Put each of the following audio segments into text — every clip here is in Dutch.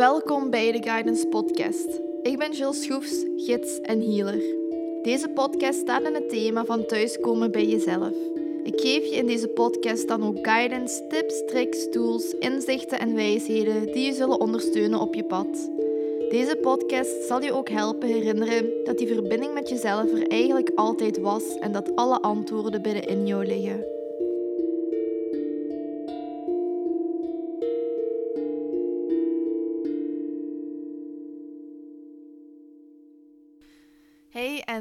Welkom bij de Guidance Podcast. Ik ben Jill Schroefs, gids en healer. Deze podcast staat in het thema van thuiskomen bij jezelf. Ik geef je in deze podcast dan ook guidance, tips, tricks, tools, inzichten en wijsheden die je zullen ondersteunen op je pad. Deze podcast zal je ook helpen herinneren dat die verbinding met jezelf er eigenlijk altijd was en dat alle antwoorden binnenin jou liggen.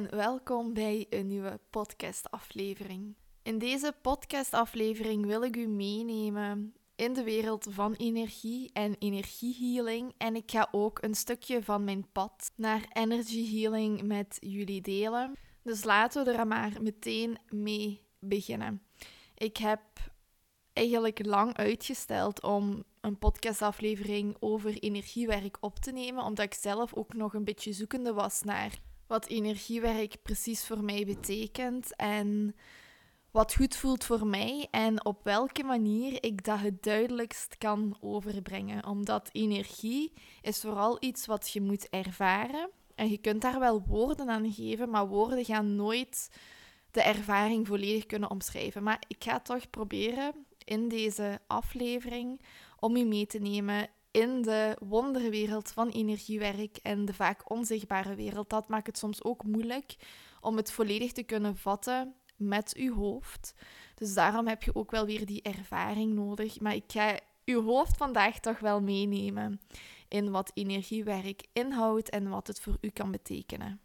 Welkom bij een nieuwe podcastaflevering. In deze podcastaflevering wil ik u meenemen in de wereld van energie en energiehealing. En ik ga ook een stukje van mijn pad naar energy healing met jullie delen. Dus laten we er maar meteen mee beginnen. Ik heb eigenlijk lang uitgesteld om een podcastaflevering over energiewerk op te nemen, omdat ik zelf ook nog een beetje zoekende was naar wat energiewerk precies voor mij betekent en wat goed voelt voor mij en op welke manier ik dat het duidelijkst kan overbrengen. Omdat energie is vooral iets wat je moet ervaren. En je kunt daar wel woorden aan geven, maar woorden gaan nooit de ervaring volledig kunnen omschrijven. Maar ik ga toch proberen in deze aflevering om u mee te nemen in de wonderwereld van energiewerk en de vaak onzichtbare wereld. Dat maakt het soms ook moeilijk om het volledig te kunnen vatten met uw hoofd. Dus daarom heb je ook wel weer die ervaring nodig. Maar ik ga uw hoofd vandaag toch wel meenemen in wat energiewerk inhoudt en wat het voor u kan betekenen.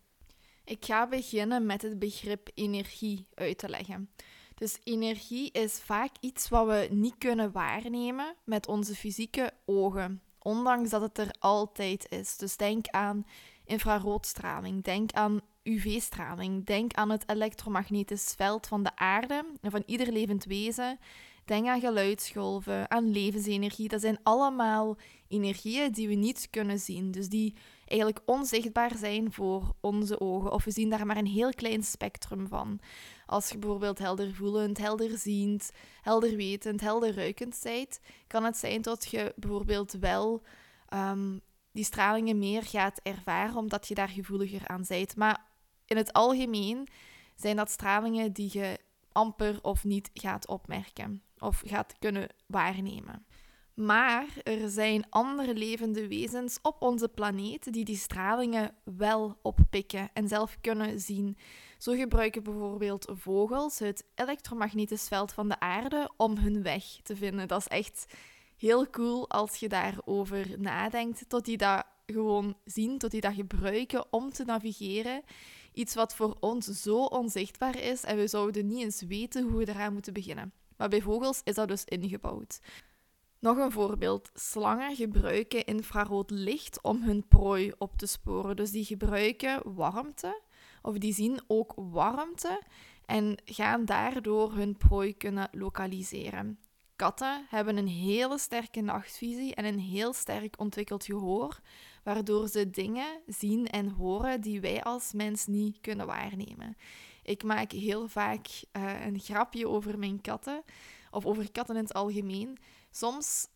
Ik ga beginnen met het begrip energie uit te leggen. Dus energie is vaak iets wat we niet kunnen waarnemen met onze fysieke ogen, ondanks dat het er altijd is. Dus denk aan infraroodstraling, denk aan UV-straling. Denk aan het elektromagnetisch veld van de aarde en van ieder levend wezen. Denk aan geluidsgolven, aan levensenergie. Dat zijn allemaal energieën die we niet kunnen zien. Dus die eigenlijk onzichtbaar zijn voor onze ogen. Of we zien daar maar een heel klein spectrum van. Als je bijvoorbeeld helder voelend, helder ziend, helder wetend, helder ruikend bent, kan het zijn dat je bijvoorbeeld wel um, die stralingen meer gaat ervaren, omdat je daar gevoeliger aan bent. Maar in het algemeen zijn dat stralingen die je amper of niet gaat opmerken of gaat kunnen waarnemen. Maar er zijn andere levende wezens op onze planeet die die stralingen wel oppikken en zelf kunnen zien. Zo gebruiken bijvoorbeeld vogels het elektromagnetisch veld van de aarde om hun weg te vinden. Dat is echt heel cool als je daarover nadenkt, tot die dat gewoon zien, tot die dat gebruiken om te navigeren Iets wat voor ons zo onzichtbaar is en we zouden niet eens weten hoe we eraan moeten beginnen. Maar bij vogels is dat dus ingebouwd. Nog een voorbeeld. Slangen gebruiken infrarood licht om hun prooi op te sporen. Dus die gebruiken warmte, of die zien ook warmte en gaan daardoor hun prooi kunnen lokaliseren. Katten hebben een hele sterke nachtvisie en een heel sterk ontwikkeld gehoor, waardoor ze dingen zien en horen die wij als mens niet kunnen waarnemen. Ik maak heel vaak uh, een grapje over mijn katten, of over katten in het algemeen. Soms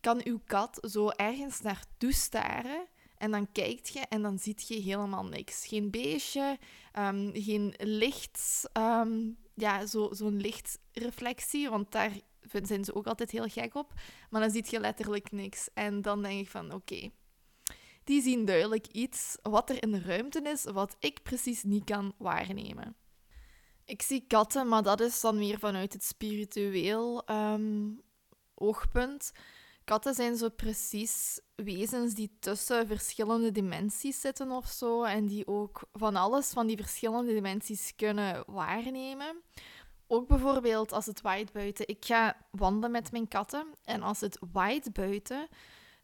kan uw kat zo ergens naartoe staren en dan kijkt je en dan ziet je helemaal niks. Geen beestje, um, geen licht, um, ja, zo'n zo lichtreflectie, want daar zijn ze ook altijd heel gek op. Maar dan ziet je letterlijk niks. En dan denk ik van, oké, die zien duidelijk iets wat er in de ruimte is, wat ik precies niet kan waarnemen. Ik zie katten, maar dat is dan meer vanuit het spiritueel ehm, oogpunt. Katten zijn zo precies wezens die tussen verschillende dimensies zitten of zo. En die ook van alles van die verschillende dimensies kunnen waarnemen. Ook bijvoorbeeld als het waait buiten. Ik ga wandelen met mijn katten. En als het waait buiten,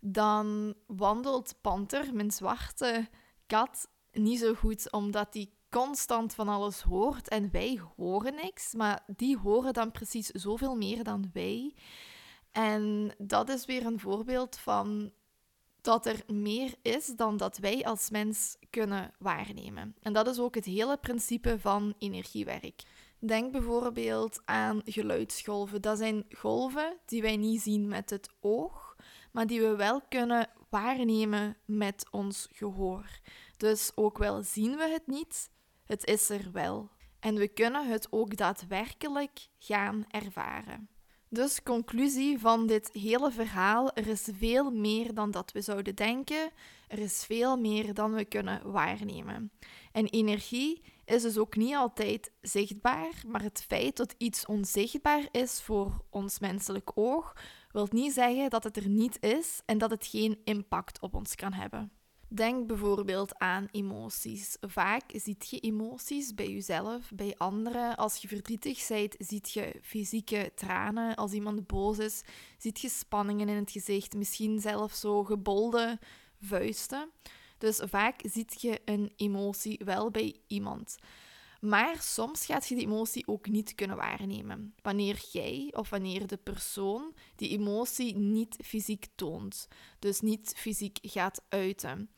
dan wandelt Panter, mijn zwarte kat, niet zo goed, omdat die constant van alles hoort en wij horen niks, maar die horen dan precies zoveel meer dan wij. En dat is weer een voorbeeld van dat er meer is dan dat wij als mens kunnen waarnemen. En dat is ook het hele principe van energiewerk. Denk bijvoorbeeld aan geluidsgolven. Dat zijn golven die wij niet zien met het oog, maar die we wel kunnen waarnemen met ons gehoor. Dus ook wel zien we het niet, het is er wel. En we kunnen het ook daadwerkelijk gaan ervaren. Dus conclusie van dit hele verhaal: er is veel meer dan dat we zouden denken. Er is veel meer dan we kunnen waarnemen. En energie is dus ook niet altijd zichtbaar, maar het feit dat iets onzichtbaar is voor ons menselijk oog, wil niet zeggen dat het er niet is en dat het geen impact op ons kan hebben. Denk bijvoorbeeld aan emoties. Vaak ziet je emoties bij jezelf, bij anderen. Als je verdrietig bent, ziet je fysieke tranen. Als iemand boos is, ziet je spanningen in het gezicht. Misschien zelfs zo gebolde vuisten. Dus vaak ziet je een emotie wel bij iemand. Maar soms gaat je die emotie ook niet kunnen waarnemen. Wanneer jij of wanneer de persoon die emotie niet fysiek toont. Dus niet fysiek gaat uiten.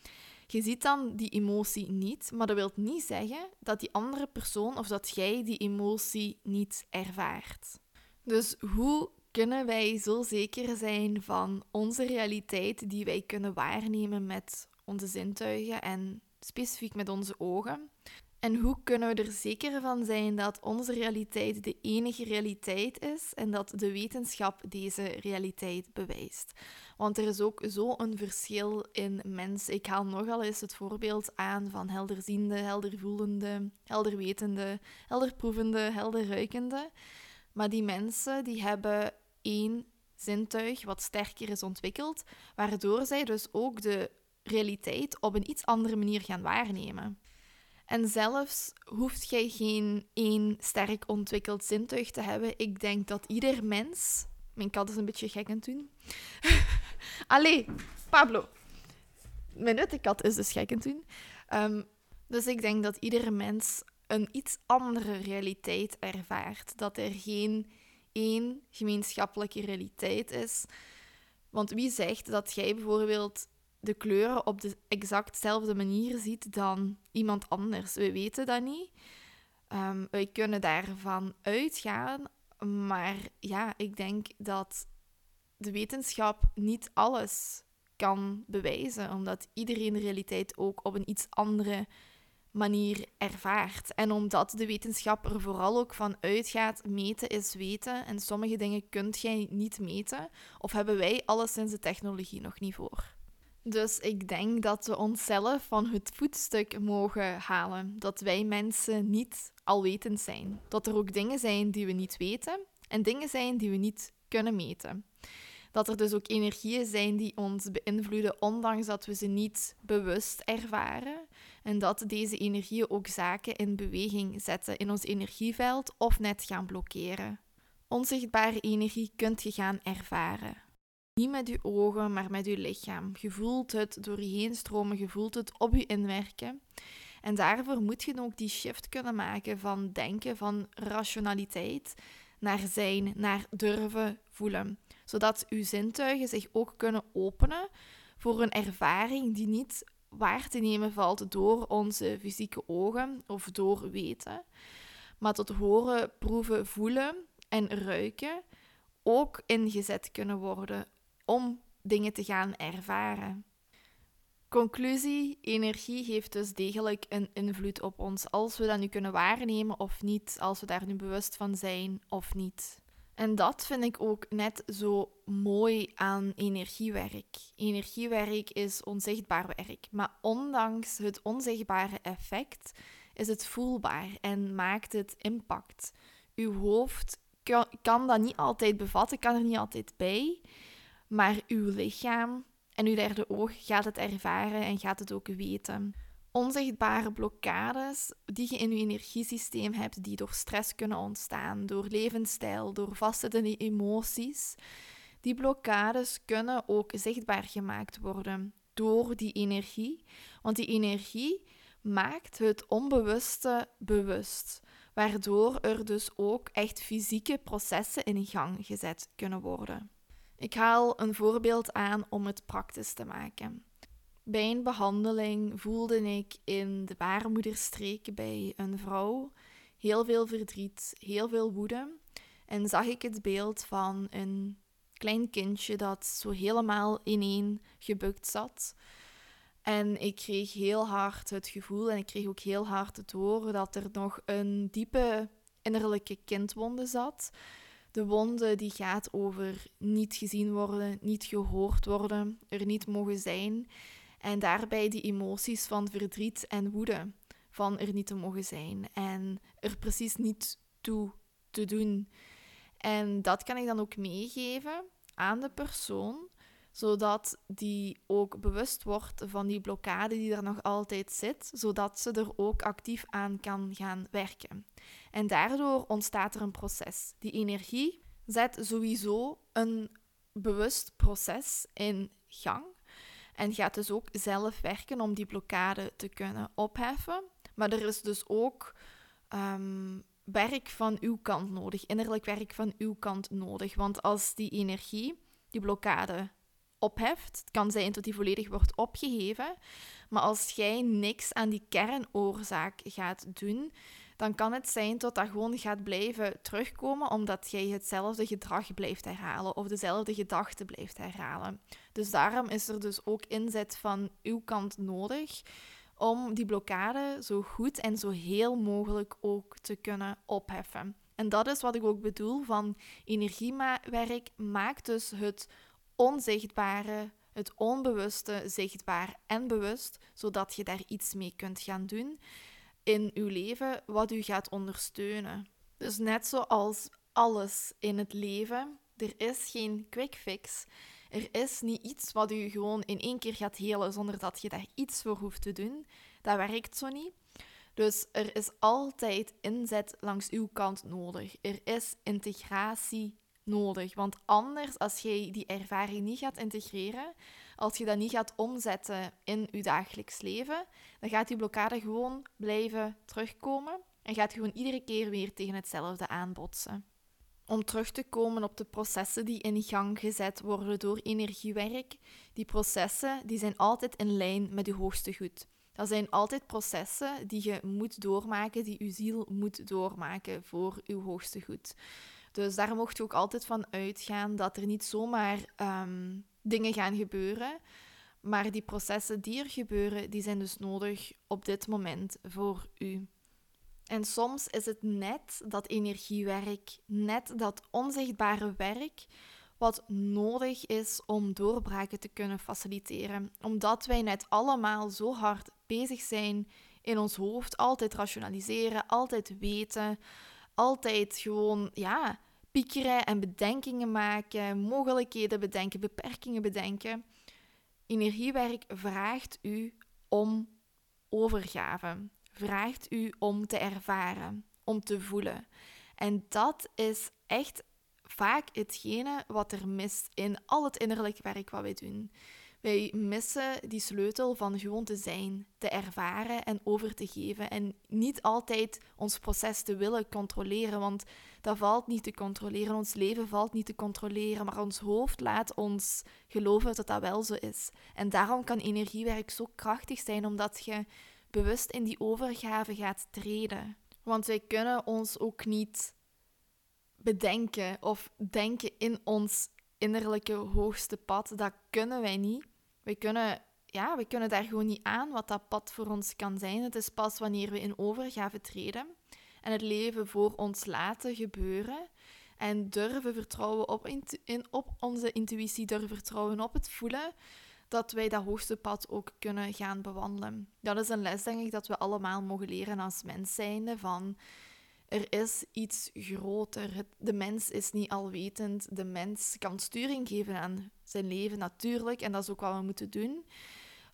Je ziet dan die emotie niet, maar dat wil niet zeggen dat die andere persoon of dat jij die emotie niet ervaart. Dus hoe kunnen wij zo zeker zijn van onze realiteit die wij kunnen waarnemen met onze zintuigen en specifiek met onze ogen? En hoe kunnen we er zeker van zijn dat onze realiteit de enige realiteit is en dat de wetenschap deze realiteit bewijst? Want er is ook zo een verschil in mensen. Ik haal nogal eens het voorbeeld aan van helderziende, heldervoelende, helderwetende, helderproevende, helderruikende. Maar die mensen die hebben één zintuig wat sterker is ontwikkeld, waardoor zij dus ook de realiteit op een iets andere manier gaan waarnemen. En zelfs hoeft jij geen één sterk ontwikkeld zintuig te hebben. Ik denk dat ieder mens. Mijn kat is een beetje gek aan doen. Allee, Pablo. Mijn kat is dus gek aan doen. Um, dus ik denk dat ieder mens een iets andere realiteit ervaart. Dat er geen één gemeenschappelijke realiteit is. Want wie zegt dat jij bijvoorbeeld de kleuren op de exactzelfde manier ziet dan iemand anders. We weten dat niet. Um, wij kunnen daarvan uitgaan, maar ja, ik denk dat de wetenschap niet alles kan bewijzen, omdat iedereen de realiteit ook op een iets andere manier ervaart. En omdat de wetenschap er vooral ook van uitgaat, meten is weten en sommige dingen kunt jij niet meten, of hebben wij alleszins de technologie nog niet voor. Dus ik denk dat we onszelf van het voetstuk mogen halen. Dat wij mensen niet alwetend zijn. Dat er ook dingen zijn die we niet weten en dingen zijn die we niet kunnen meten. Dat er dus ook energieën zijn die ons beïnvloeden, ondanks dat we ze niet bewust ervaren. En dat deze energieën ook zaken in beweging zetten in ons energieveld of net gaan blokkeren. Onzichtbare energie kunt je gaan ervaren. Niet met je ogen, maar met je lichaam. Je voelt het door je heen stromen, je voelt het op je inwerken. En daarvoor moet je ook die shift kunnen maken van denken van rationaliteit naar zijn, naar durven voelen. Zodat uw zintuigen zich ook kunnen openen voor een ervaring die niet waar te nemen valt door onze fysieke ogen of door weten, maar tot horen, proeven, voelen en ruiken ook ingezet kunnen worden om dingen te gaan ervaren. Conclusie: energie heeft dus degelijk een invloed op ons, als we dat nu kunnen waarnemen of niet, als we daar nu bewust van zijn of niet. En dat vind ik ook net zo mooi aan energiewerk. Energiewerk is onzichtbaar werk, maar ondanks het onzichtbare effect is het voelbaar en maakt het impact. Uw hoofd kan, dat niet altijd bevatten, kan er niet altijd bij. Maar uw lichaam en uw derde oog gaat het ervaren en gaat het ook weten. Onzichtbare blokkades die je in je energiesysteem hebt, die door stress kunnen ontstaan, door levensstijl, door vastzittende emoties, die blokkades kunnen ook zichtbaar gemaakt worden door die energie. Want die energie maakt het onbewuste bewust, waardoor er dus ook echt fysieke processen in gang gezet kunnen worden. Ik haal een voorbeeld aan om het praktisch te maken. Bij een behandeling voelde ik in de baarmoederstreek bij een vrouw heel veel verdriet, heel veel woede. En zag ik het beeld van een klein kindje dat zo helemaal ineen gebukt zat. En ik kreeg heel hard het gevoel en ik kreeg ook heel hard het horen dat er nog een diepe innerlijke kindwonde zat. De wonde die gaat over niet gezien worden, niet gehoord worden, er niet mogen zijn. En daarbij die emoties van verdriet en woede, van er niet te mogen zijn en er precies niet toe te doen. En dat kan ik dan ook meegeven aan de persoon, zodat die ook bewust wordt van die blokkade die er nog altijd zit, zodat ze er ook actief aan kan gaan werken. En daardoor ontstaat er een proces. Die energie zet sowieso een bewust proces in gang en gaat dus ook zelf werken om die blokkade te kunnen opheffen. Maar er is dus ook ehm, werk van uw kant nodig, innerlijk werk van uw kant nodig. Want als die energie, die blokkade, opheft, het kan zijn dat die volledig wordt opgeheven, maar als jij niks aan die kernoorzaak gaat doen, dan kan het zijn dat dat gewoon gaat blijven terugkomen omdat jij hetzelfde gedrag blijft herhalen of dezelfde gedachten blijft herhalen. Dus daarom is er dus ook inzet van uw kant nodig om die blokkade zo goed en zo heel mogelijk ook te kunnen opheffen. En dat is wat ik ook bedoel van energiewerk maakt dus het onzichtbare, het onbewuste zichtbaar en bewust, zodat je daar iets mee kunt gaan doen in uw leven wat u gaat ondersteunen. Dus net zoals alles in het leven, er is geen quick fix. Er is niet iets wat u gewoon in één keer gaat helen zonder dat je daar iets voor hoeft te doen. Dat werkt zo niet. Dus er is altijd inzet langs uw kant nodig. Er is integratie nodig. Want anders, als jij die ervaring niet gaat integreren, als je dat niet gaat omzetten in je dagelijks leven, dan gaat die blokkade gewoon blijven terugkomen en gaat je gewoon iedere keer weer tegen hetzelfde aanbotsen. Om terug te komen op de processen die in gang gezet worden door energiewerk, die processen die zijn altijd in lijn met je hoogste goed. Dat zijn altijd processen die je moet doormaken, die je ziel moet doormaken voor je hoogste goed. Dus daar mocht je ook altijd van uitgaan dat er niet zomaar um, dingen gaan gebeuren. Maar die processen die er gebeuren, die zijn dus nodig op dit moment voor u. En soms is het net dat energiewerk, net dat onzichtbare werk, wat nodig is om doorbraken te kunnen faciliteren. Omdat wij net allemaal zo hard bezig zijn in ons hoofd, altijd rationaliseren, altijd weten, altijd gewoon, ja, piekeren en bedenkingen maken, mogelijkheden bedenken, beperkingen bedenken. Energiewerk vraagt u om overgave, vraagt u om te ervaren, om te voelen. En dat is echt vaak hetgene wat er mist in al het innerlijk werk wat wij doen. Wij missen die sleutel van gewoon te zijn, te ervaren en over te geven. En niet altijd ons proces te willen controleren, want dat valt niet te controleren. Ons leven valt niet te controleren, maar ons hoofd laat ons geloven dat dat wel zo is. En daarom kan energiewerk zo krachtig zijn, omdat je bewust in die overgave gaat treden. Want wij kunnen ons ook niet bedenken of denken in ons innerlijke hoogste pad. Dat kunnen wij niet. We kunnen, ja, we kunnen daar gewoon niet aan wat dat pad voor ons kan zijn. Het is pas wanneer we in overgave treden en het leven voor ons laten gebeuren en durven vertrouwen op, in, op onze intuïtie, durven vertrouwen op het voelen, dat wij dat hoogste pad ook kunnen gaan bewandelen. Dat is een les, denk ik, dat we allemaal mogen leren als mens zijnde, van er is iets groter. De mens is niet alwetend. De mens kan sturing geven aan zijn leven natuurlijk. En dat is ook wat we moeten doen.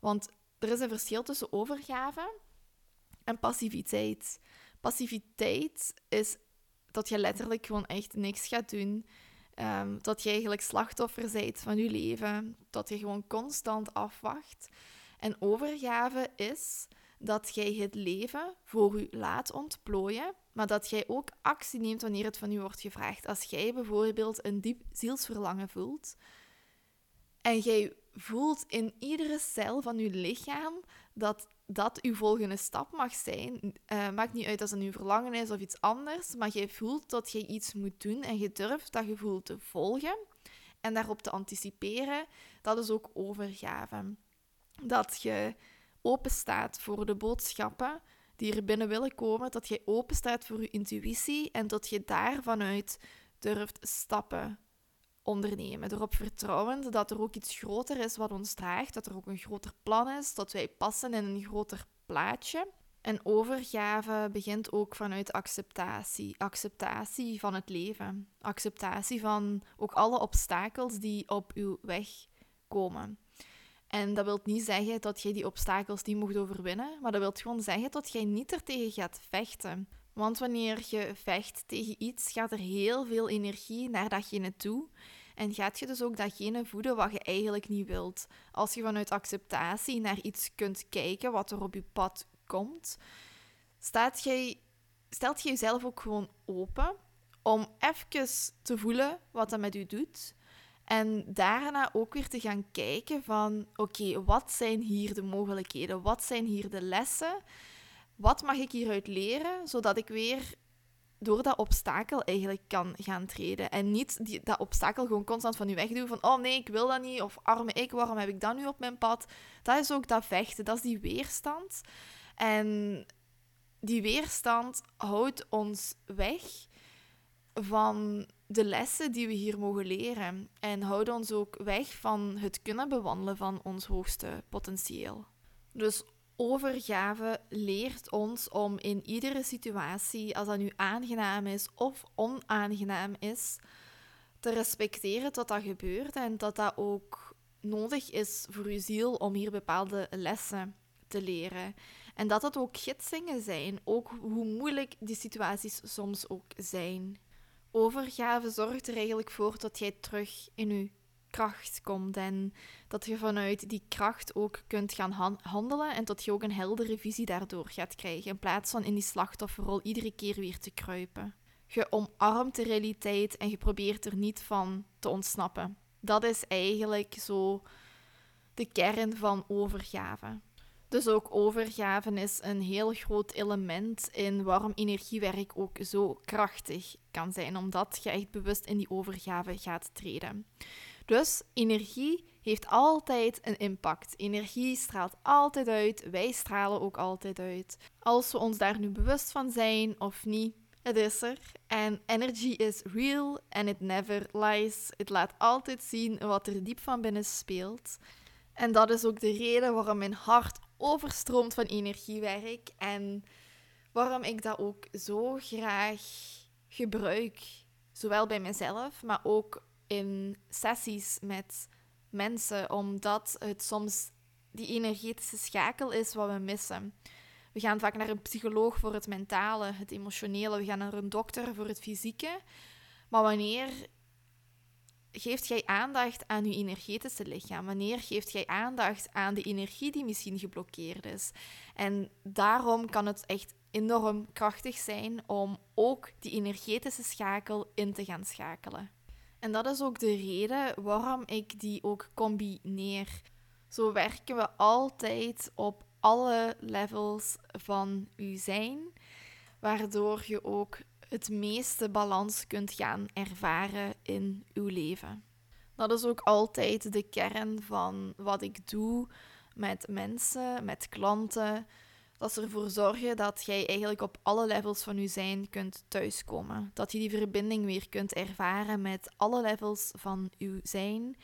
Want er is een verschil tussen overgave en passiviteit. Passiviteit is dat je letterlijk gewoon echt niks gaat doen. Um, dat je eigenlijk slachtoffer bent van je leven. Dat je gewoon constant afwacht. En overgave is dat jij het leven voor u laat ontplooien, maar dat jij ook actie neemt wanneer het van u wordt gevraagd. Als jij bijvoorbeeld een diep zielsverlangen voelt en jij voelt in iedere cel van je lichaam dat dat uw volgende stap mag zijn. Uh, maakt niet uit als het een uw verlangen is of iets anders, maar jij voelt dat je iets moet doen en je durft dat gevoel te volgen. en daarop te anticiperen, dat is ook overgave. Dat je open staat voor de boodschappen die er binnen willen komen, dat je open staat voor je intuïtie en dat je daar vanuit durft stappen ondernemen. Erop vertrouwen dat er ook iets groter is wat ons draagt, dat er ook een groter plan is, dat wij passen in een groter plaatje. En overgave begint ook vanuit acceptatie. Acceptatie van het leven. Acceptatie van ook alle obstakels die op uw weg komen. En dat wil niet zeggen dat jij die obstakels niet mocht overwinnen, maar dat wil gewoon zeggen dat jij niet er tegen gaat vechten. Want wanneer je vecht tegen iets, gaat er heel veel energie naar datgene toe. En gaat je dus ook datgene voeden wat je eigenlijk niet wilt. Als je vanuit acceptatie naar iets kunt kijken wat er op je pad komt, staat jij, stelt je jezelf ook gewoon open om even te voelen wat dat met u doet. En daarna ook weer te gaan kijken van, oké, wat zijn hier de mogelijkheden? Wat zijn hier de lessen? Wat mag ik hieruit leren, zodat ik weer door dat obstakel eigenlijk kan gaan treden. En niet die, dat obstakel gewoon constant van je wegduwen van oh nee, ik wil dat niet, of arme ik, waarom heb ik dat nu op mijn pad? Dat is ook dat vechten, dat is die weerstand. En die weerstand houdt ons weg van de lessen die we hier mogen leren. En houdt ons ook weg van het kunnen bewandelen van ons hoogste potentieel. Dus overgave leert ons om in iedere situatie, als dat nu aangenaam is of onaangenaam is, te respecteren dat dat gebeurt en dat dat ook nodig is voor je ziel om hier bepaalde lessen te leren. En dat het ook gidsingen zijn, ook hoe moeilijk die situaties soms ook zijn. Overgave zorgt er eigenlijk voor dat jij terug in je kracht komt en dat je vanuit die kracht ook kunt gaan handelen en dat je ook een heldere visie daardoor gaat krijgen in plaats van in die slachtofferrol iedere keer weer te kruipen. Je omarmt de realiteit en je probeert er niet van te ontsnappen. Dat is eigenlijk zo de kern van overgave. Dus ook overgave is een heel groot element in waarom energiewerk ook zo krachtig kan zijn, omdat je echt bewust in die overgave gaat treden. Dus energie heeft altijd een impact. Energie straalt altijd uit, wij stralen ook altijd uit. Als we ons daar nu bewust van zijn of niet, het is er. En energy is real and it never lies. Het laat altijd zien wat er diep van binnen speelt. En dat is ook de reden waarom mijn hart overstroomt van energiewerk en waarom ik dat ook zo graag gebruik. Zowel bij mezelf, maar ook in sessies met mensen, omdat het soms die energetische schakel is wat we missen. We gaan vaak naar een psycholoog voor het mentale, het emotionele. We gaan naar een dokter voor het fysieke. Maar wanneer geeft jij aandacht aan je energetische lichaam? Wanneer geeft jij aandacht aan de energie die misschien geblokkeerd is? En daarom kan het echt enorm krachtig zijn om ook die energetische schakel in te gaan schakelen. En dat is ook de reden waarom ik die ook combineer. Zo werken we altijd op alle levels van je zijn, waardoor je ook het meeste balans kunt gaan ervaren in uw leven. Dat is ook altijd de kern van wat ik doe met mensen, met klanten. Dat ze ervoor zorgen dat jij eigenlijk op alle levels van je zijn kunt thuiskomen. Dat je die verbinding weer kunt ervaren met alle levels van je zijn.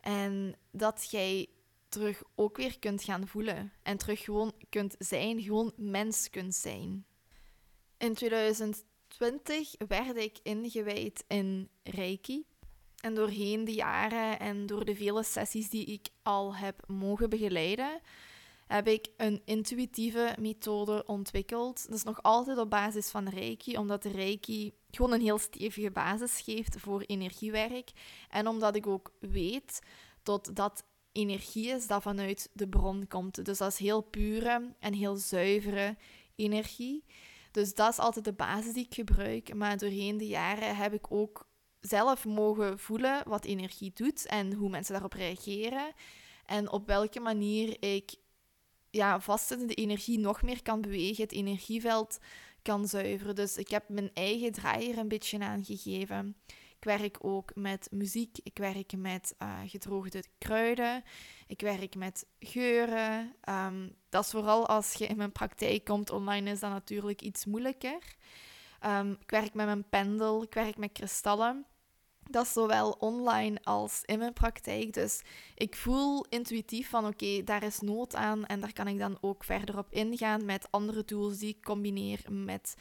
En dat jij terug ook weer kunt gaan voelen. En terug gewoon kunt zijn, gewoon mens kunt zijn. In 2000 20 werd ik ingewijd in Reiki. En doorheen de jaren en door de vele sessies die ik al heb mogen begeleiden, heb ik een intuïtieve methode ontwikkeld. Dat is nog altijd op basis van Reiki, omdat Reiki gewoon een heel stevige basis geeft voor energiewerk. En omdat ik ook weet dat dat energie is dat vanuit de bron komt. Dus dat is heel pure en heel zuivere energie. Dus dat is altijd de basis die ik gebruik. Maar doorheen de jaren heb ik ook zelf mogen voelen wat energie doet en hoe mensen daarop reageren. En op welke manier ik ja, vastzittende energie nog meer kan bewegen, het energieveld kan zuiveren. Dus ik heb mijn eigen draaier een beetje aangegeven. Ik werk ook met muziek. Ik werk met uh, gedroogde kruiden. Ik werk met geuren. Ehm, dat is vooral als je in mijn praktijk komt. Online is dat natuurlijk iets moeilijker. Um, ik werk met mijn pendel. Ik werk met kristallen. Dat is zowel online als in mijn praktijk. Dus ik voel intuïtief van oké, daar is nood aan. En daar kan ik dan ook verder op ingaan met andere tools die ik combineer met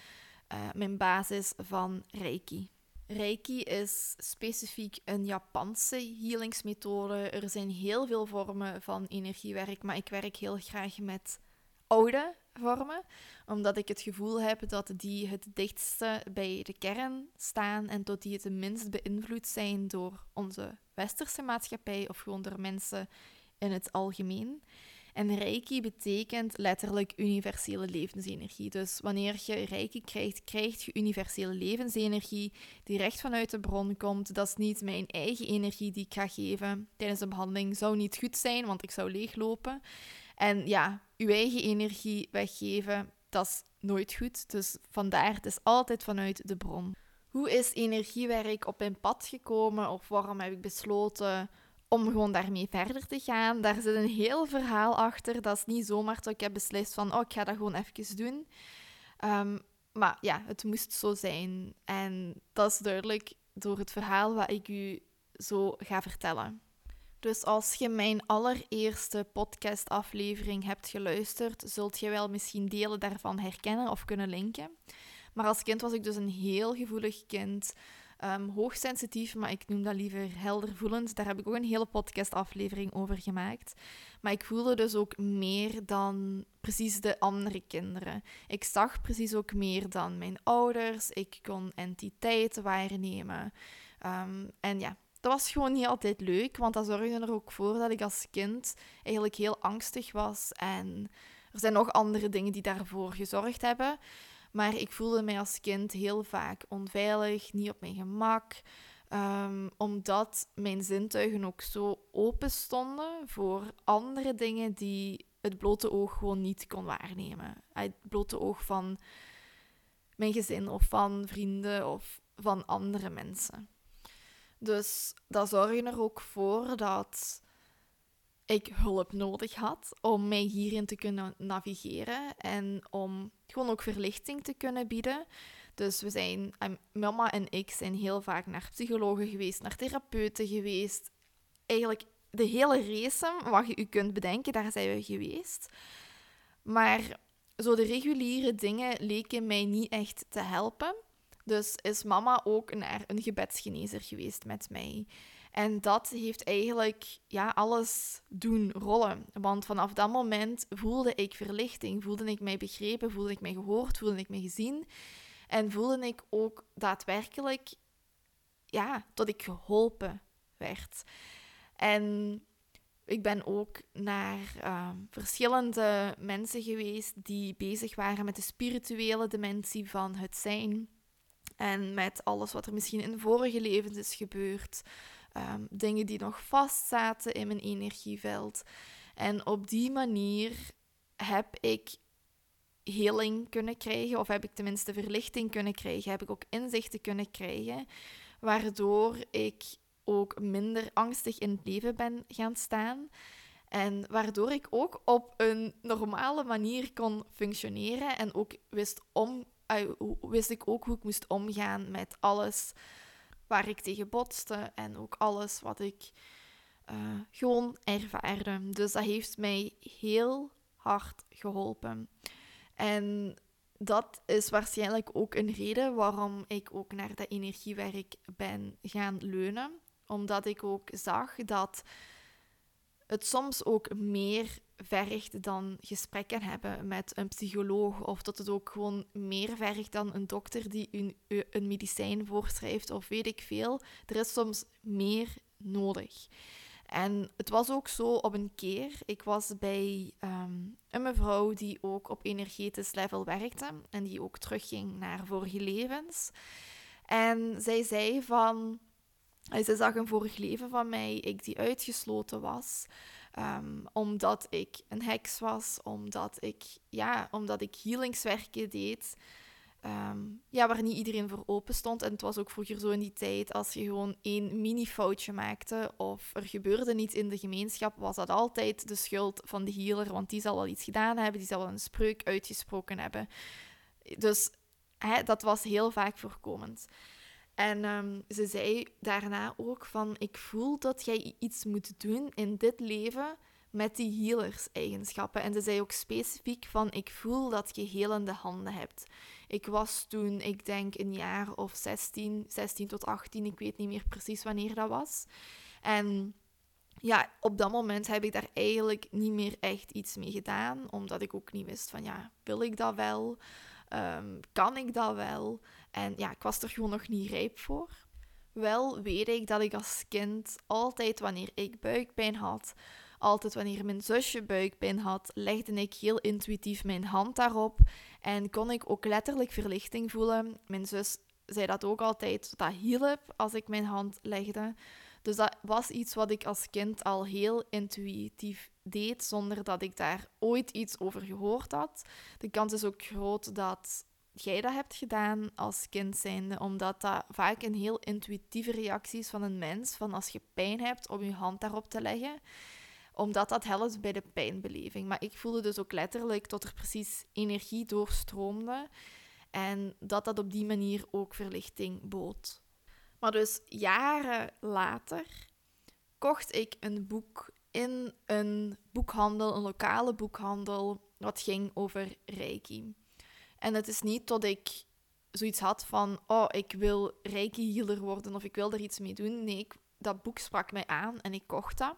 uh, mijn basis van Reiki. Reiki is specifiek een Japanse healingsmethode. Er zijn heel veel vormen van energiewerk, maar ik werk heel graag met oude vormen, omdat ik het gevoel heb dat die het dichtste bij de kern staan en dat die het minst beïnvloed zijn door onze westerse maatschappij of gewoon door mensen in het algemeen. En Reiki betekent letterlijk universele levensenergie. Dus wanneer je Reiki krijgt, krijg je universele levensenergie die recht vanuit de bron komt. Dat is niet mijn eigen energie die ik ga geven tijdens een behandeling. Zou niet goed zijn, want ik zou leeglopen. En ja, uw eigen energie weggeven, dat is nooit goed. Dus vandaar, het is altijd vanuit de bron. Hoe is energiewerk op mijn pad gekomen? Of waarom heb ik besloten om gewoon daarmee verder te gaan. Daar zit een heel verhaal achter. Dat is niet zomaar dat ik heb beslist van, oh, ik ga dat gewoon even doen. Ehm, maar ja, het moest zo zijn. En dat is duidelijk door het verhaal wat ik u zo ga vertellen. Dus als je mijn allereerste podcastaflevering hebt geluisterd, zult je wel misschien delen daarvan herkennen of kunnen linken. Maar als kind was ik dus een heel gevoelig kind. Um, hoogsensitief, maar ik noem dat liever heldervoelend. Daar heb ik ook een hele podcastaflevering over gemaakt. Maar ik voelde dus ook meer dan precies de andere kinderen. Ik zag precies ook meer dan mijn ouders. Ik kon entiteiten waarnemen. Um, en ja, dat was gewoon niet altijd leuk, want dat zorgde er ook voor dat ik als kind eigenlijk heel angstig was. En er zijn nog andere dingen die daarvoor gezorgd hebben. Maar ik voelde mij als kind heel vaak onveilig, niet op mijn gemak. Um, omdat mijn zintuigen ook zo open stonden voor andere dingen die het blote oog gewoon niet kon waarnemen. Het blote oog van mijn gezin of van vrienden of van andere mensen. Dus dat zorgde er ook voor dat ik hulp nodig had om mij hierin te kunnen navigeren en om gewoon ook verlichting te kunnen bieden. Dus we zijn, mama en ik zijn heel vaak naar psychologen geweest, naar therapeuten geweest. Eigenlijk de hele race wat je u kunt bedenken, daar zijn we geweest. Maar zo de reguliere dingen leken mij niet echt te helpen. Dus is mama ook naar een gebedsgenezer geweest met mij. En dat heeft eigenlijk ja, alles doen rollen. Want vanaf dat moment voelde ik verlichting, voelde ik mij begrepen, voelde ik mij gehoord, voelde ik mij gezien. En voelde ik ook daadwerkelijk ja, dat ik geholpen werd. En ik ben ook naar ehm, verschillende mensen geweest die bezig waren met de spirituele dimensie van het zijn. En met alles wat er misschien in vorige levens is gebeurd. Ehm, dingen die nog vastzaten in mijn energieveld. En op die manier heb ik heling kunnen krijgen, of heb ik tenminste verlichting kunnen krijgen, heb ik ook inzichten kunnen krijgen, waardoor ik ook minder angstig in het leven ben gaan staan. En waardoor ik ook op een normale manier kon functioneren en ook wist, om, wist ik ook hoe ik moest omgaan met alles waar ik tegen botste en ook alles wat ik uh, gewoon ervaarde. Dus dat heeft mij heel hard geholpen. En dat is waarschijnlijk ook een reden waarom ik ook naar dat energiewerk ben gaan leunen. Omdat ik ook zag dat het soms ook meer vergt dan gesprekken hebben met een psycholoog. Of dat het ook gewoon meer vergt dan een dokter die een, een medicijn voorschrijft of weet ik veel. Er is soms meer nodig. En het was ook zo op een keer. Ik was bij ehm, een mevrouw die ook op energetisch level werkte en die ook terugging naar vorige levens. En zij zei van. Zij zag een vorig leven van mij, ik die uitgesloten was. Ehm, omdat ik een heks was, omdat ik, ja, omdat ik healingswerken deed. ehm, ja, waar niet iedereen voor open stond. En het was ook vroeger zo in die tijd, als je gewoon één mini-foutje maakte of er gebeurde niets in de gemeenschap, was dat altijd de schuld van de healer, want die zal wel iets gedaan hebben, die zal wel een spreuk uitgesproken hebben. Dus hè, dat was heel vaak voorkomend. En ehm, ze zei daarna ook van, ik voel dat jij iets moet doen in dit leven met die healers-eigenschappen. En ze zei ook specifiek van, ik voel dat je helende handen hebt. Ik was toen, ik denk, een jaar of 16, 16 tot 18, ik weet niet meer precies wanneer dat was. En ja, op dat moment heb ik daar eigenlijk niet meer echt iets mee gedaan, omdat ik ook niet wist van, ja, wil ik dat wel? Um, kan ik dat wel? En ja, ik was er gewoon nog niet rijp voor. Wel weet ik dat ik als kind altijd wanneer ik buikpijn had, altijd wanneer mijn zusje buikpijn had, legde ik heel intuïtief mijn hand daarop en kon ik ook letterlijk verlichting voelen. Mijn zus zei dat ook altijd, dat hielp als ik mijn hand legde. Dus dat was iets wat ik als kind al heel intuïtief deed, zonder dat ik daar ooit iets over gehoord had. De kans is ook groot dat jij dat hebt gedaan als kind zijnde, omdat dat vaak een heel intuïtieve reactie is van een mens, van als je pijn hebt, om je hand daarop te leggen omdat dat helpt bij de pijnbeleving. Maar ik voelde dus ook letterlijk dat er precies energie doorstroomde en dat dat op die manier ook verlichting bood. Maar dus jaren later kocht ik een boek in een boekhandel, een lokale boekhandel, wat ging over Reiki. En het is niet dat ik zoiets had van, oh, ik wil Reiki-healer worden of ik wil er iets mee doen. Nee, dat boek sprak mij aan en ik kocht dat.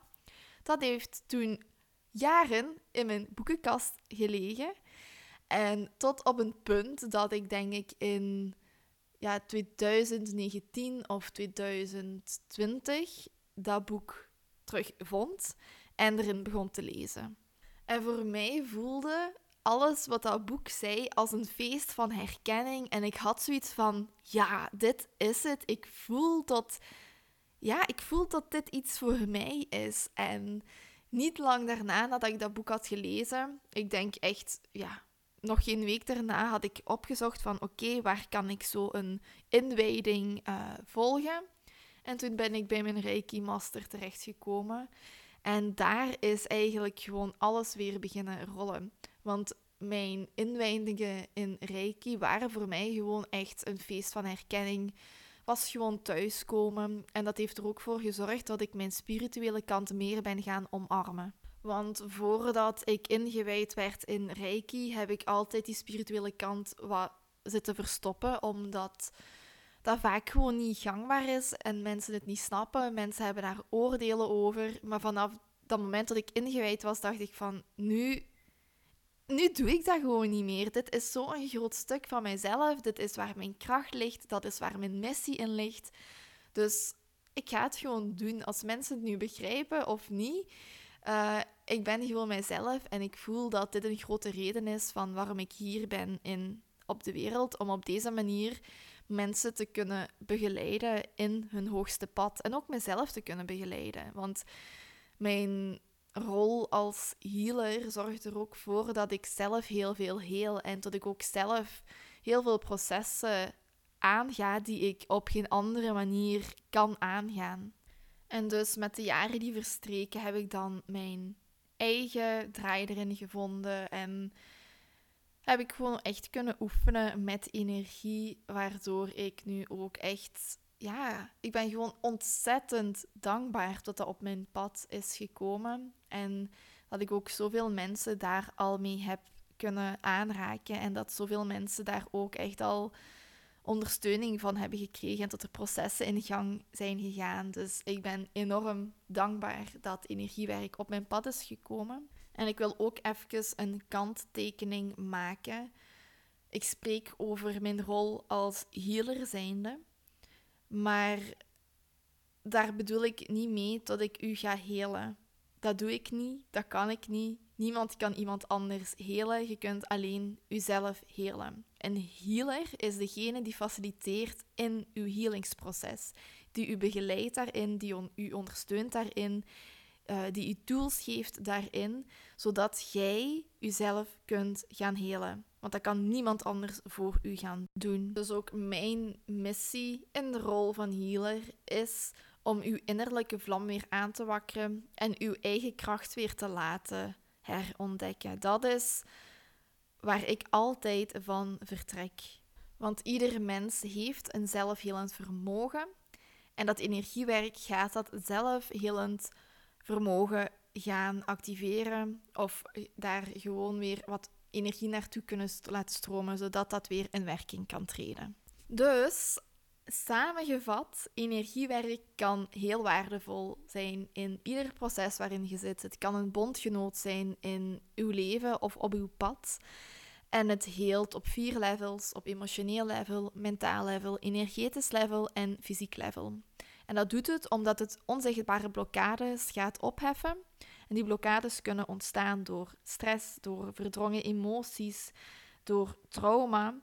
Dat heeft toen jaren in mijn boekenkast gelegen. En tot op een punt dat ik denk ik in ja, 2019 of 2020 dat boek terugvond en erin begon te lezen. En voor mij voelde alles wat dat boek zei als een feest van herkenning. En ik had zoiets van, ja, dit is het. Ik voel dat ja, ik voel dat dit iets voor mij is. En niet lang daarna, nadat ik dat boek had gelezen, ik denk echt, ja, nog geen week daarna had ik opgezocht van oké, waar kan ik zo een inwijding uh, volgen? En toen ben ik bij mijn Reiki Master terechtgekomen. En daar is eigenlijk gewoon alles weer beginnen rollen. Want mijn inwijdingen in Reiki waren voor mij gewoon echt een feest van herkenning was gewoon thuiskomen. En dat heeft er ook voor gezorgd dat ik mijn spirituele kant meer ben gaan omarmen. Want voordat ik ingewijd werd in Reiki, heb ik altijd die spirituele kant wat zitten verstoppen, omdat dat vaak gewoon niet gangbaar is en mensen het niet snappen. Mensen hebben daar oordelen over. Maar vanaf dat moment dat ik ingewijd was, dacht ik van nu nu doe ik dat gewoon niet meer. Dit is zo'n groot stuk van mijzelf. Dit is waar mijn kracht ligt. Dat is waar mijn missie in ligt. Dus ik ga het gewoon doen. Als mensen het nu begrijpen of niet. Uh, ik ben gewoon mijzelf en ik voel dat dit een grote reden is van waarom ik hier ben in, op de wereld. Om op deze manier mensen te kunnen begeleiden in hun hoogste pad. En ook mezelf te kunnen begeleiden. Want mijn rol als healer zorgt er ook voor dat ik zelf heel veel heel en dat ik ook zelf heel veel processen aanga die ik op geen andere manier kan aangaan. En dus met de jaren die verstreken heb ik dan mijn eigen draai erin gevonden en heb ik gewoon echt kunnen oefenen met energie, waardoor ik nu ook echt ja, ik ben gewoon ontzettend dankbaar dat dat op mijn pad is gekomen. En dat ik ook zoveel mensen daar al mee heb kunnen aanraken. En dat zoveel mensen daar ook echt al ondersteuning van hebben gekregen. En dat er processen in gang zijn gegaan. Dus ik ben enorm dankbaar dat energiewerk op mijn pad is gekomen. En ik wil ook even een kanttekening maken. Ik spreek over mijn rol als healer zijnde. Maar daar bedoel ik niet mee dat ik u ga helen. Dat doe ik niet, dat kan ik niet. Niemand kan iemand anders helen. Je kunt alleen uzelf helen. Een healer is degene die faciliteert in uw healingsproces, die u begeleidt daarin, die u ondersteunt daarin, uh, die u tools geeft daarin, zodat jij jezelf kunt gaan helen. Want dat kan niemand anders voor u gaan doen. Dus ook mijn missie in de rol van healer is om uw innerlijke vlam weer aan te wakkeren en uw eigen kracht weer te laten herontdekken. Dat is waar ik altijd van vertrek. Want ieder mens heeft een zelfhelend vermogen. En dat energiewerk gaat dat zelfhelend vermogen gaan activeren of daar gewoon weer wat energie naartoe kunnen laten stromen, zodat dat weer in werking kan treden. Dus Samengevat, energiewerk kan heel waardevol zijn in ieder proces waarin je zit. Het kan een bondgenoot zijn in uw leven of op uw pad. En het heelt op vier levels: op emotioneel level, mentaal level, energetisch level en fysiek level. En dat doet het omdat het onzichtbare blokkades gaat opheffen. En die blokkades kunnen ontstaan door stress, door verdrongen emoties, door trauma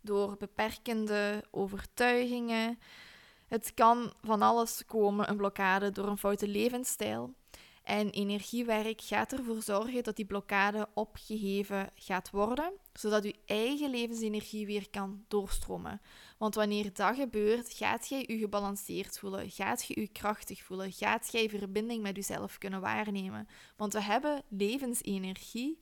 door beperkende overtuigingen. Het kan van alles komen, een blokkade door een foute levensstijl. En energiewerk gaat ervoor zorgen dat die blokkade opgeheven gaat worden, zodat je eigen levensenergie weer kan doorstromen. Want wanneer dat gebeurt, gaat jij je gebalanceerd voelen, gaat je je krachtig voelen, gaat jij verbinding met jezelf kunnen waarnemen. Want we hebben levensenergie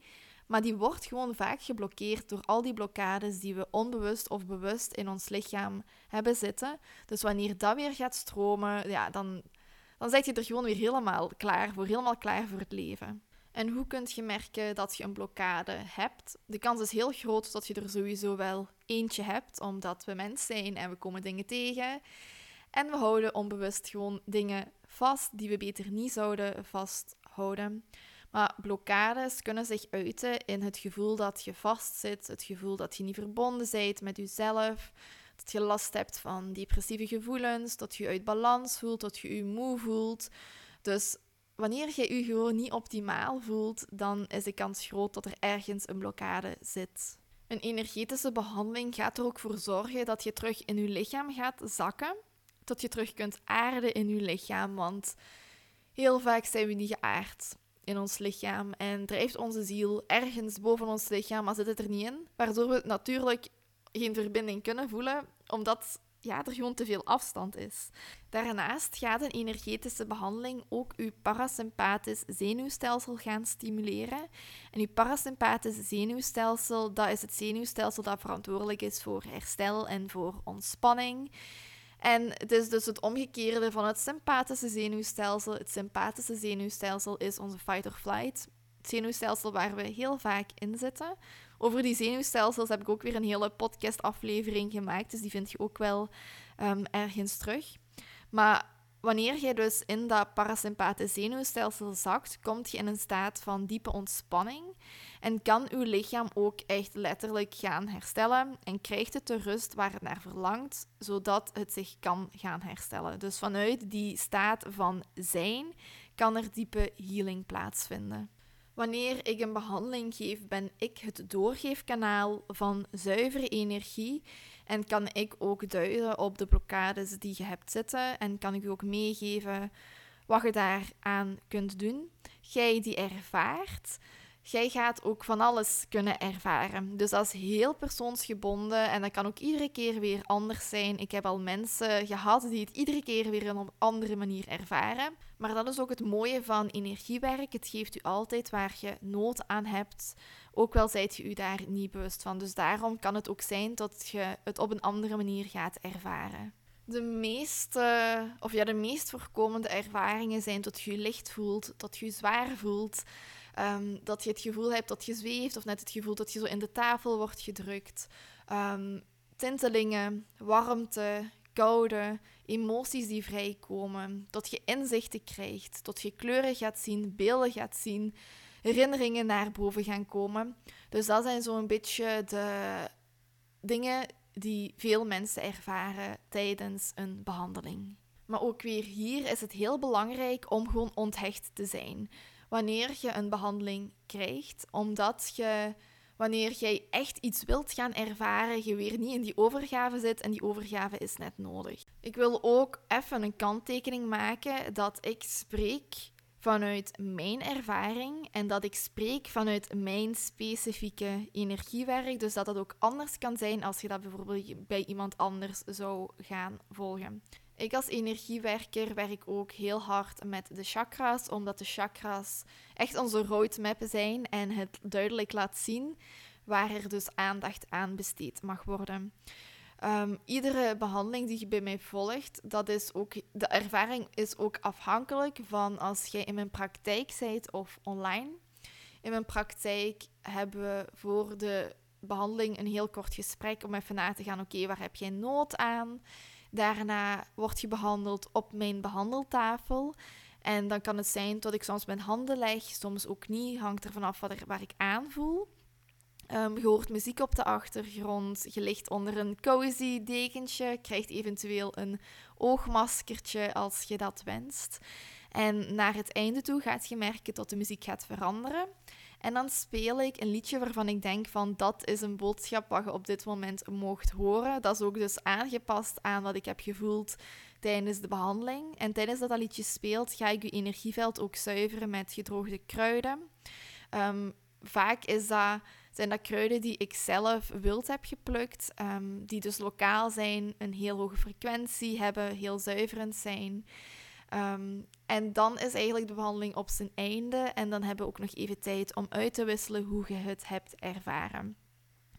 maar die wordt gewoon vaak geblokkeerd door al die blokkades die we onbewust of bewust in ons lichaam hebben zitten. Dus wanneer dat weer gaat stromen, ja, dan, dan zit je er gewoon weer helemaal klaar voor, helemaal klaar voor het leven. En hoe kun je merken dat je een blokkade hebt? De kans is heel groot dat je er sowieso wel eentje hebt, omdat we mens zijn en we komen dingen tegen. En we houden onbewust gewoon dingen vast die we beter niet zouden vasthouden. Maar blokkades kunnen zich uiten in het gevoel dat je vastzit, het gevoel dat je niet verbonden bent met jezelf, dat je last hebt van depressieve gevoelens, dat je uit balans voelt, dat je je moe voelt. Dus wanneer je je gewoon niet optimaal voelt, dan is de kans groot dat er ergens een blokkade zit. Een energetische behandeling gaat er ook voor zorgen dat je terug in je lichaam gaat zakken, dat je terug kunt aarden in je lichaam, want heel vaak zijn we niet geaard in ons lichaam en drijft onze ziel ergens boven ons lichaam, maar zit het er niet in. Waardoor we natuurlijk geen verbinding kunnen voelen, omdat ja, er gewoon te veel afstand is. Daarnaast gaat een energetische behandeling ook uw parasympathisch zenuwstelsel gaan stimuleren. En uw parasympathisch zenuwstelsel, dat is het zenuwstelsel dat verantwoordelijk is voor herstel en voor ontspanning. En het is dus het omgekeerde van het sympathische zenuwstelsel. Het sympathische zenuwstelsel is onze fight-or-flight. Het zenuwstelsel waar we heel vaak in zitten. Over die zenuwstelsels heb ik ook weer een hele podcastaflevering gemaakt, dus die vind je ook wel um, ergens terug. Maar Wanneer je dus in dat parasympathische zenuwstelsel zakt, kom je in een staat van diepe ontspanning en kan uw lichaam ook echt letterlijk gaan herstellen en krijgt het de rust waar het naar verlangt, zodat het zich kan gaan herstellen. Dus vanuit die staat van zijn kan er diepe healing plaatsvinden. Wanneer ik een behandeling geef, ben ik het doorgeefkanaal van zuivere energie en kan ik ook duiden op de blokkades die je hebt zitten en kan ik u ook meegeven wat je daaraan kunt doen. Jij die ervaart, jij gaat ook van alles kunnen ervaren. Dus dat is heel persoonsgebonden en dat kan ook iedere keer weer anders zijn. Ik heb al mensen gehad die het iedere keer weer op een andere manier ervaren. Maar dat is ook het mooie van energiewerk. Het geeft u altijd waar je nood aan hebt. Ook wel zijt je u daar niet bewust van. Dus daarom kan het ook zijn dat je het op een andere manier gaat ervaren. De meeste, of ja, de meest voorkomende ervaringen zijn dat je je licht voelt, dat je je zwaar voelt, Ehm, dat je het gevoel hebt dat je zweeft, of net het gevoel dat je zo in de tafel wordt gedrukt. Um, tintelingen, warmte, koude, emoties die vrijkomen. Dat je inzichten krijgt, dat je kleuren gaat zien, beelden gaat zien, herinneringen naar boven gaan komen. Dus dat zijn zo'n beetje de dingen die veel mensen ervaren tijdens een behandeling. Maar ook weer hier is het heel belangrijk om gewoon onthecht te zijn wanneer je een behandeling krijgt, omdat je wanneer jij echt iets wilt gaan ervaren, je weer niet in die overgave zit en die overgave is net nodig. Ik wil ook even een kanttekening maken dat ik spreek vanuit mijn ervaring en dat ik spreek vanuit mijn specifieke energiewerk. Dus dat dat ook anders kan zijn als je dat bijvoorbeeld bij iemand anders zou gaan volgen. Ik als energiewerker werk ook heel hard met de chakras, omdat de chakras echt onze roadmap zijn en het duidelijk laat zien waar er dus aandacht aan besteed mag worden. Um, iedere behandeling die je bij mij volgt, dat is ook, de ervaring is ook afhankelijk van als jij in mijn praktijk bent of online. In mijn praktijk hebben we voor de behandeling een heel kort gesprek om even na te gaan, oké, waar heb jij nood aan? Daarna word je behandeld op mijn behandeltafel. En dan kan het zijn dat ik soms mijn handen leg, soms ook niet, hangt er vanaf wat er, waar ik aanvoel. Um, je hoort muziek op de achtergrond, je ligt onder een cozy dekentje, krijgt eventueel een oogmaskertje als je dat wenst. En naar het einde toe gaat je merken dat de muziek gaat veranderen. En dan speel ik een liedje waarvan ik denk van dat is een boodschap wat je op dit moment mocht horen. Dat is ook dus aangepast aan wat ik heb gevoeld tijdens de behandeling. En tijdens dat dat liedje speelt, ga ik je energieveld ook zuiveren met gedroogde kruiden. Um, vaak is dat, zijn dat kruiden die ik zelf wild heb geplukt, um, die dus lokaal zijn, een heel hoge frequentie hebben, heel zuiverend zijn. Um, en dan is eigenlijk de behandeling op zijn einde en dan hebben we ook nog even tijd om uit te wisselen hoe je het hebt ervaren.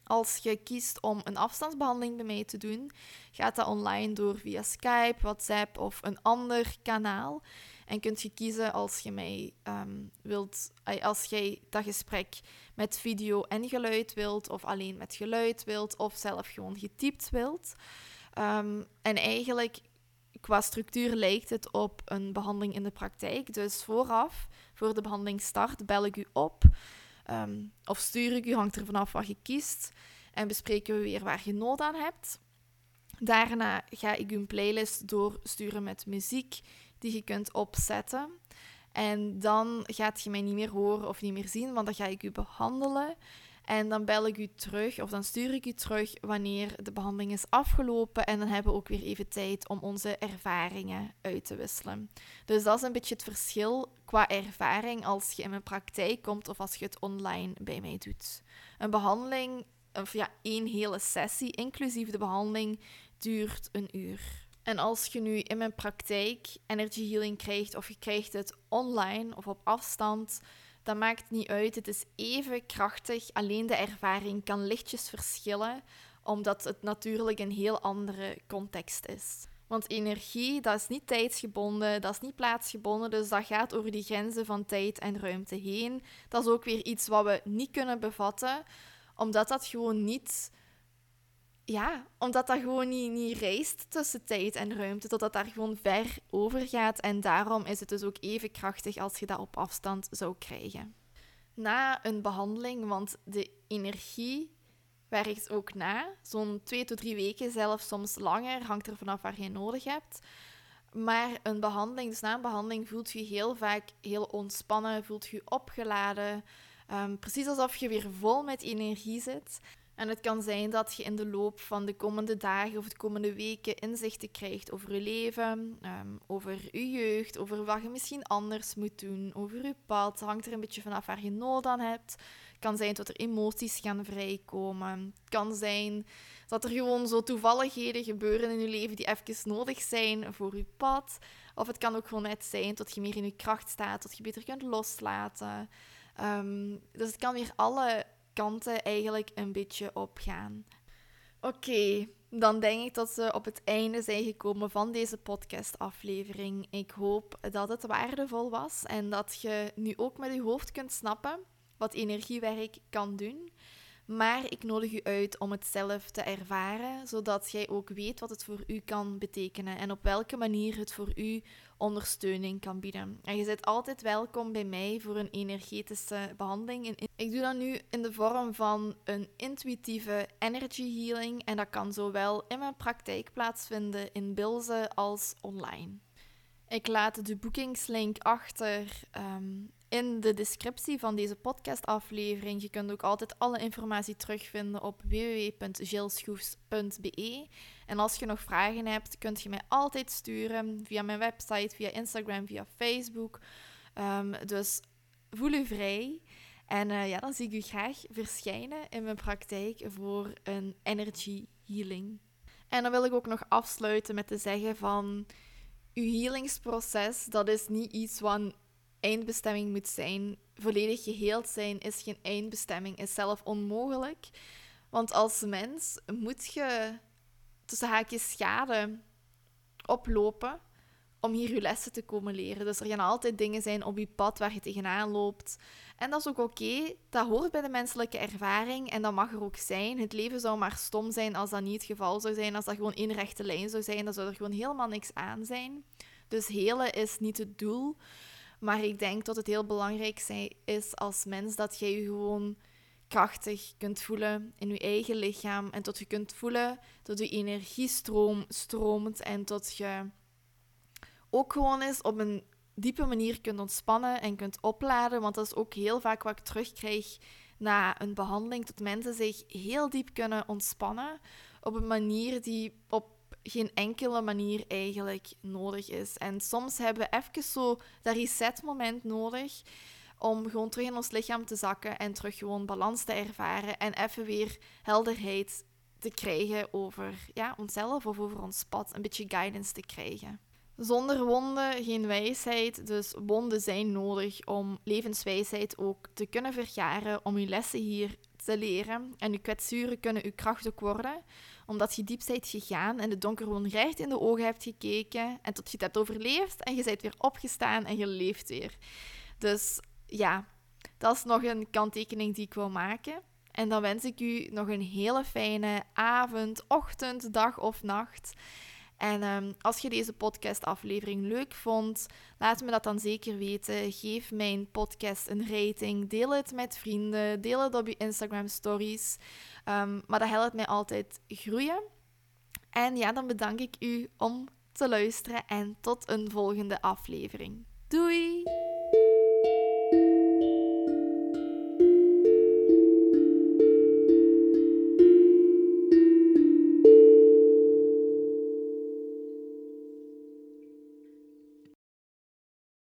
Als je kiest om een afstandsbehandeling bij mij te doen, gaat dat online door via Skype, WhatsApp of een ander kanaal. En kunt je kiezen als je mij um, wilt, als jij dat gesprek met video en geluid wilt, of alleen met geluid wilt, of zelf gewoon getypt wilt. Um, en eigenlijk qua structuur lijkt het op een behandeling in de praktijk. Dus vooraf, voor de behandeling start, bel ik u op. Um, of stuur ik u, hangt er vanaf wat je kiest. En bespreken we weer waar je nood aan hebt. Daarna ga ik u een playlist doorsturen met muziek die je kunt opzetten. En dan gaat je mij niet meer horen of niet meer zien, want dan ga ik u behandelen. En dan bel ik u terug of dan stuur ik u terug wanneer de behandeling is afgelopen. En dan hebben we ook weer even tijd om onze ervaringen uit te wisselen. Dus dat is een beetje het verschil qua ervaring als je in mijn praktijk komt of als je het online bij mij doet. Een behandeling, of ja, één hele sessie, inclusief de behandeling, duurt een uur. En als je nu in mijn praktijk energy healing krijgt of je krijgt het online of op afstand, dat maakt niet uit. Het is even krachtig. Alleen de ervaring kan lichtjes verschillen, omdat het natuurlijk een heel andere context is. Want energie, dat is niet tijdsgebonden, dat is niet plaatsgebonden, dus dat gaat over die grenzen van tijd en ruimte heen. Dat is ook weer iets wat we niet kunnen bevatten, omdat dat gewoon niet ja, omdat dat gewoon niet, niet reist tussen tijd en ruimte, totdat daar gewoon ver over gaat. En daarom is het dus ook even krachtig als je dat op afstand zou krijgen. Na een behandeling, want de energie werkt ook na, zo'n twee tot drie weken, zelfs soms langer, hangt er vanaf waar je nodig hebt. Maar een behandeling, dus na een behandeling voelt je heel vaak heel ontspannen, voelt je opgeladen, um, precies alsof je weer vol met energie zit. En het kan zijn dat je in de loop van de komende dagen of de komende weken inzichten krijgt over je leven, ehm, over je jeugd, over wat je misschien anders moet doen, over je pad. Het hangt er een beetje vanaf waar je nood aan hebt. Het kan zijn dat er emoties gaan vrijkomen. Het kan zijn dat er gewoon zo toevalligheden gebeuren in je leven die even nodig zijn voor je pad. Of het kan ook gewoon net zijn dat je meer in je kracht staat, dat je beter kunt loslaten. Um, dus het kan weer alle kanten eigenlijk een beetje opgaan. Oké, dan denk ik dat we op het einde zijn gekomen van deze podcastaflevering. Ik hoop dat het waardevol was en dat je nu ook met je hoofd kunt snappen wat energiewerk kan doen. Maar ik nodig u uit om het zelf te ervaren, zodat jij ook weet wat het voor u kan betekenen en op welke manier het voor u ondersteuning kan bieden. En je bent altijd welkom bij mij voor een energetische behandeling. Ik doe dat nu in de vorm van een intuïtieve energy healing en dat kan zowel in mijn praktijk plaatsvinden in Bilze als online. Ik laat de boekingslink achter um, in de descriptie van deze podcastaflevering. Je kunt ook altijd alle informatie terugvinden op www.gilschoefs.be. En als je nog vragen hebt, kunt je mij altijd sturen via mijn website, via Instagram, via Facebook. Ehm, dus voel u vrij. En eh, ja, dan zie ik u graag verschijnen in mijn praktijk voor een energy healing. En dan wil ik ook nog afsluiten met te zeggen van... Uw healingsproces, dat is niet iets wat eindbestemming moet zijn. Volledig geheeld zijn is geen eindbestemming, is zelf onmogelijk. Want als mens moet je tussen haakjes schade oplopen om hier je lessen te komen leren. Dus er gaan altijd dingen zijn op je pad waar je tegenaan loopt. En dat is ook oké. Dat hoort bij de menselijke ervaring en dat mag er ook zijn. Het leven zou maar stom zijn als dat niet het geval zou zijn. Als dat gewoon één rechte lijn zou zijn, dan zou er gewoon helemaal niks aan zijn. Dus helen is niet het doel. Maar ik denk dat het heel belangrijk is als mens dat jij je gewoon krachtig kunt voelen in je eigen lichaam. En tot je kunt voelen dat je energiestroom stroomt en tot je ook gewoon eens op een diepe manier kunt ontspannen en kunt opladen. Want dat is ook heel vaak wat ik terugkrijg na een behandeling, dat mensen zich heel diep kunnen ontspannen op een manier die op geen enkele manier eigenlijk nodig is. En soms hebben we even zo dat reset-moment nodig om gewoon terug in ons lichaam te zakken en terug gewoon balans te ervaren en even weer helderheid te krijgen over ja, onszelf of over ons pad, een beetje guidance te krijgen. Zonder wonden geen wijsheid, dus wonden zijn nodig om levenswijsheid ook te kunnen vergaren, om je lessen hier te leren. En je kwetsuren kunnen je kracht ook worden, omdat je diep bent gegaan en de donker gewoon recht in de ogen hebt gekeken en tot je het hebt overleefd en je bent weer opgestaan en je leeft weer. Dus ja, dat is nog een kanttekening die ik wil maken. En dan wens ik u nog een hele fijne avond, ochtend, dag of nacht. En um, als je deze podcastaflevering leuk vond, laat me dat dan zeker weten. Geef mijn podcast een rating. Deel het met vrienden. Deel het op je Instagram stories. Um, maar dat helpt mij altijd groeien. En ja, dan bedank ik u om te luisteren en tot een volgende aflevering. Doei!